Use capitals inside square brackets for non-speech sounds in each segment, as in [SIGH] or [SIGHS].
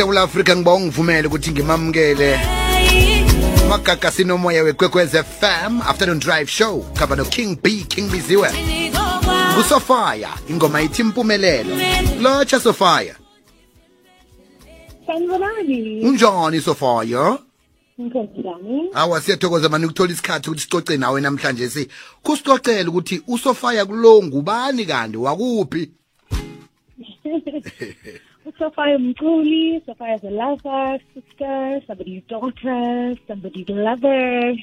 esewula afrika ngiba ungivumele ukuthi ngimamukele magaga sinomoya wekwekwez fm afternoon drive show khaba no-king b king biziwe. Ngusofaya ingoma ithi impumelelo. Lotsha sofaya Sanibonani. unjani sofaya Ngizojani. awa siyathokoza mani ukuthola isikhathi ukuthi sicoce nawe namhlanje. Si kusicocela ukuthi usofaya kulo ngubani kanti? Wakuphi? [LAUGHS] Sophia Mkuli, Sophia is a lover, sister, somebody's daughter, somebody's lover,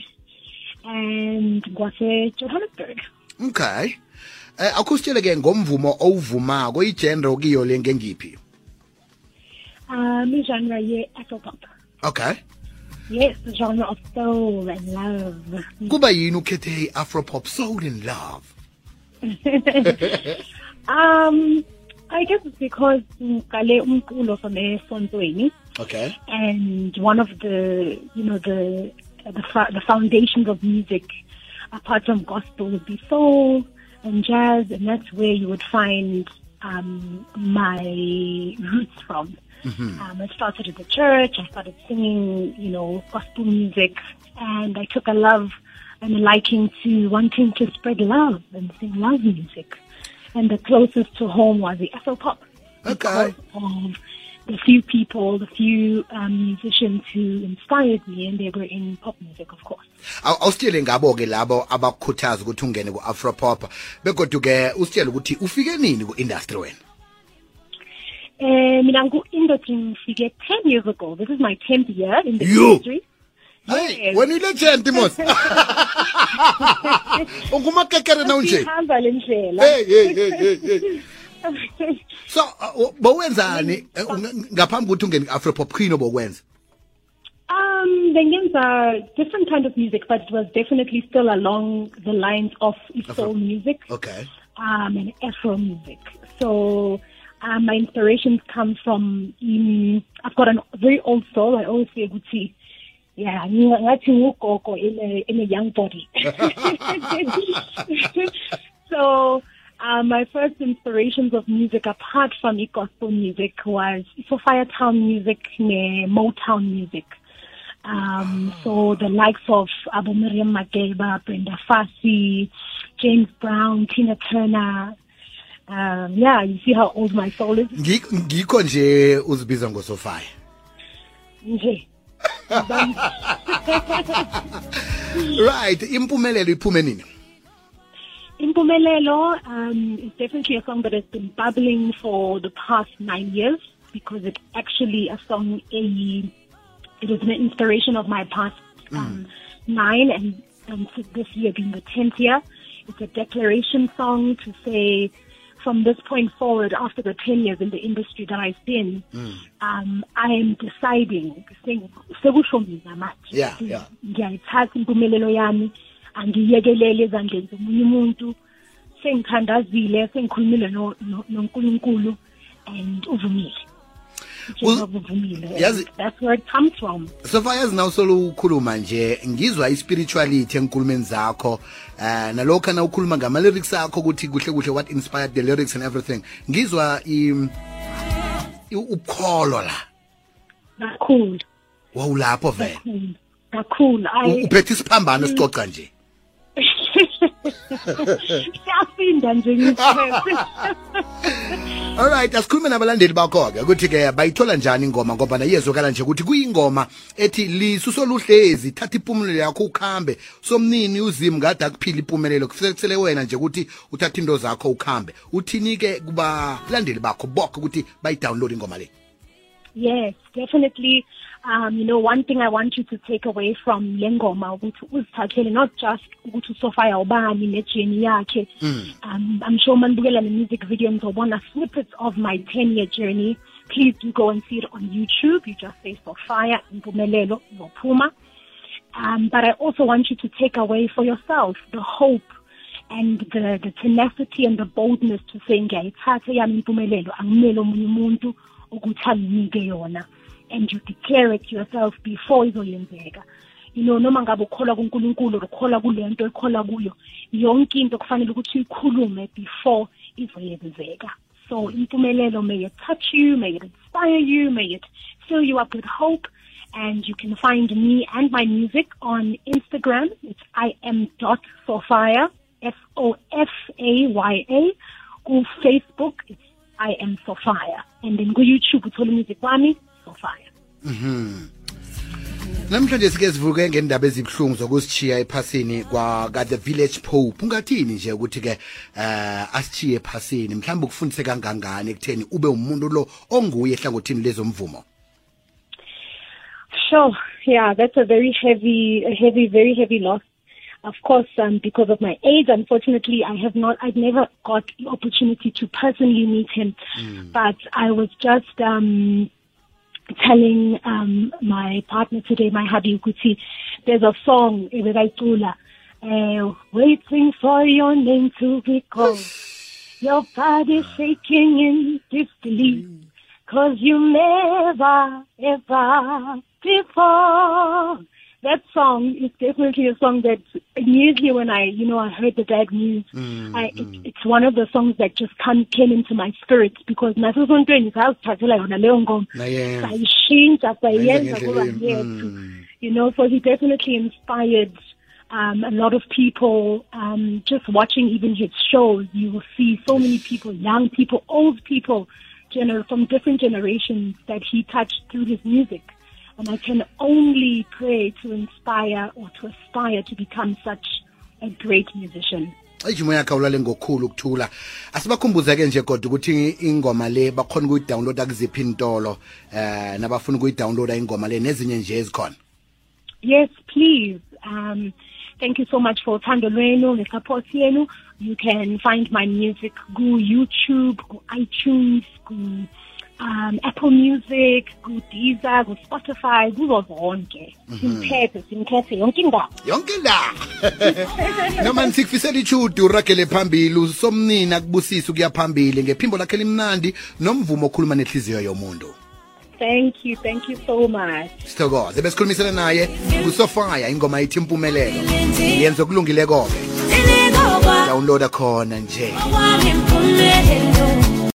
and Gwase Johannesburg. okay eh akusitshele ke ngomvumo owuvumako igenre okiyo le ngengiphi Um, genre ye Afropop. okay Yes, the genre of soul and love. kuba yini ukhethe i-afropop soul and love [LAUGHS] Um, I guess it's because ngale umculo from esontweni. okay. And one of the you know the the, the foundations of music apart from gospel would be soul and jazz and that's where you would find um, my roots from. Um, I started at the church I started singing you know gospel music and I took a love and a liking to wanting to spread love and sing love music and the closest to home was the Afropop Okay. because of the few people, the few um, musicians who inspired me, and they were in pop music, of course. Aw- awusitshele ngabo ke labo abakukhuthaza ukuthi ungene ku-afropop begodwa ke usitshele ukuthi ufike nini ku-industry wena Uh, mina ngu-industry ngifike 10 years ago. This is my 10th year in the industry. Hayi Yes. wena uyilegend mos ungumakekere na unje Sihamba le ndlela. hey hey hey hey hey [LAUGHS] so uh, bowenzani eh, ngaphambi kokuthi ungene ku-afropop khuyini obokwenza Um, bengenza different kind of music, but it was definitely still along the lines of soul music. okay um, and Afro music. So um, my inspirations come from. Um, I've got a very old soul. I always say, "Gucci." Yeah, ngathi ngugogo in a in a young body. [LAUGHS] so um, my first inspirations of music, apart from gospel music, was for Firetown music, ne Motown music. Um, so the likes of Abu Miriam Makeba, Brenda Fassie, James Brown, Tina Turner. Um, yeah, you see how old my soul is. Ngi- ngikho nje uzibiza ngosofaya Nje. [LAUGHS] right impumelelo iphume nini Impumelelo um, is definitely a song that has been bubbling for the past nine years because it's actually a song, a, it was an inspiration of my past um, nine and, and this year being the 10th year. It's a declaration song to say from this point forward, after the 10 years in the industry that I've been, um, I am deciding, saying, sekusho mina manje. Yeah, yeah. ngiyayithatha impumelelo yami angiyekelele ezandleni zomunye umuntu sengithandazile sengikhulumile no- no- nonkulunkulu and njengoba uvumile yazi- that's where it comes from. Sofaya yazi naw solo ukhuluma nje ngizwa i-spirituality enkulumeni zakho eh nalokho na ukhuluma ngama-lyrics akho ukuthi kuhle kuhle what inspired the lyrics and everything. Ngizwa i- i- ubukholo la. Kakhulu. Wawulapho vele. Kakhulu. Kakhulu. U- I- uphethe isiphambano sicoca nje. [LAUGHS] Siyasinda nje ngithethe [LAUGHS] alright asikhulume nabalandeli bakho-ke. Ukuthi-ke bayithola njani ingoma? Ngoba nayiyezwakala nje ukuthi kuyingoma ethi lisuso luhlezi thatha impumelelo yakho ukhambe. Somnini uzimi ngade akuphila impumelelo kusele wena nje ukuthi uthatha into zakho ukhambe. Uthini-ke kubalandeli bakho bokho ukuthi bayidownload ingoma le? Yes, definitely. Um, you know, one thing I want you to take away from Lengoma ukuthi uzithathele not just ukuthi uSophia ubani nejeni yakhe. Um, I'm sure manibukela the music video nizobona snippets of my 10 year journey. Please do go and see it on YouTube. You just say Sophia Impumelelo Zophuma. Um, but I also want you to take away for yourself the hope and the, the tenacity and the boldness to say ngiyayithatha yami impumelelo angimele omunye umuntu ukuthi yona and you declare it yourself before izoyenzeka you know noma ngabe ukholwa kuNkulunkulu ukholwa kulento ekholwa kuyo yonke into kufanele ukuthi uyikhulume before izoyenzeka So impumelelo, may it touch you, may it inspire you, may it fill you up with hope. And you can find me and my music on Instagram. It's I am dot Sophia, S-O-F-A-Y-A. On Facebook, I am Sophia. And then go YouTube, uthola music wami, Sophia. namhlanje sike sivuke ngendaba ezibuhlungu zokusitshiya ephasini kwa ka the village pope ungathini nje ukuthi ke eh asitshiye ephasini mhlawumbe ukufundise kangangani ekutheni ube umuntu lo onguye ehlangothini lezomvumo Sure. Yeah, that's a very heavy, a heavy, very heavy loss. Of course, um, because of my age, unfortunately, I have not, I've never got the opportunity to personally meet him. But I was just, um, telling, um, my partner today, my hubby, Kuti, there's a song, Ebekaitula, uh, waiting for your name to be called. [SIGHS] Your body shaking in disbelief. Cause you never, ever before. That song is definitely a song that immediately when I, you know, I heard the bad news, I, it, it's one of the songs that just come, came into my spirit because nasesontweni sayazithathela yona leyo ngoma sayishintsha sayenza kuba yethu mm. you know. So he definitely inspired um, a lot of people um, just watching even his shows. You will see so many people young people old people gener- from different generations that he touched through his music and i can only pray to inspire or to aspire to become such a great musician ijumo yakhe awulale ngokukhulu ukuthula asibakhumbuze-ke nje kodwa ukuthi ingoma le bakhona ukuyidownloada kuziphi intolo eh nabafuna ukuyidownloada ingoma le nezinye nje ezikhona Yes, please. Um, thank you so much for uthando lwenu ngesupport yenu. You can find my music go YouTube, go iTunes, go um, Apple Music, go Deezer, go Spotify, kuzo zonke. Simkhethe, simkhethe yonke indawo. yonke la [LAUGHS] noma nisikufisela ichudu uragele phambili usomnini kubusisa ukuya phambili ngephimbo lakhe limnandi nomvumo okhuluma nenhliziyo yomuntu. Thank you, thank you so much. sithokoze besikhulumisana naye kusofaya ingoma ithi impumelelo. Yenza okulungileko-ke. Downloada khona nje. Wami mpumelelo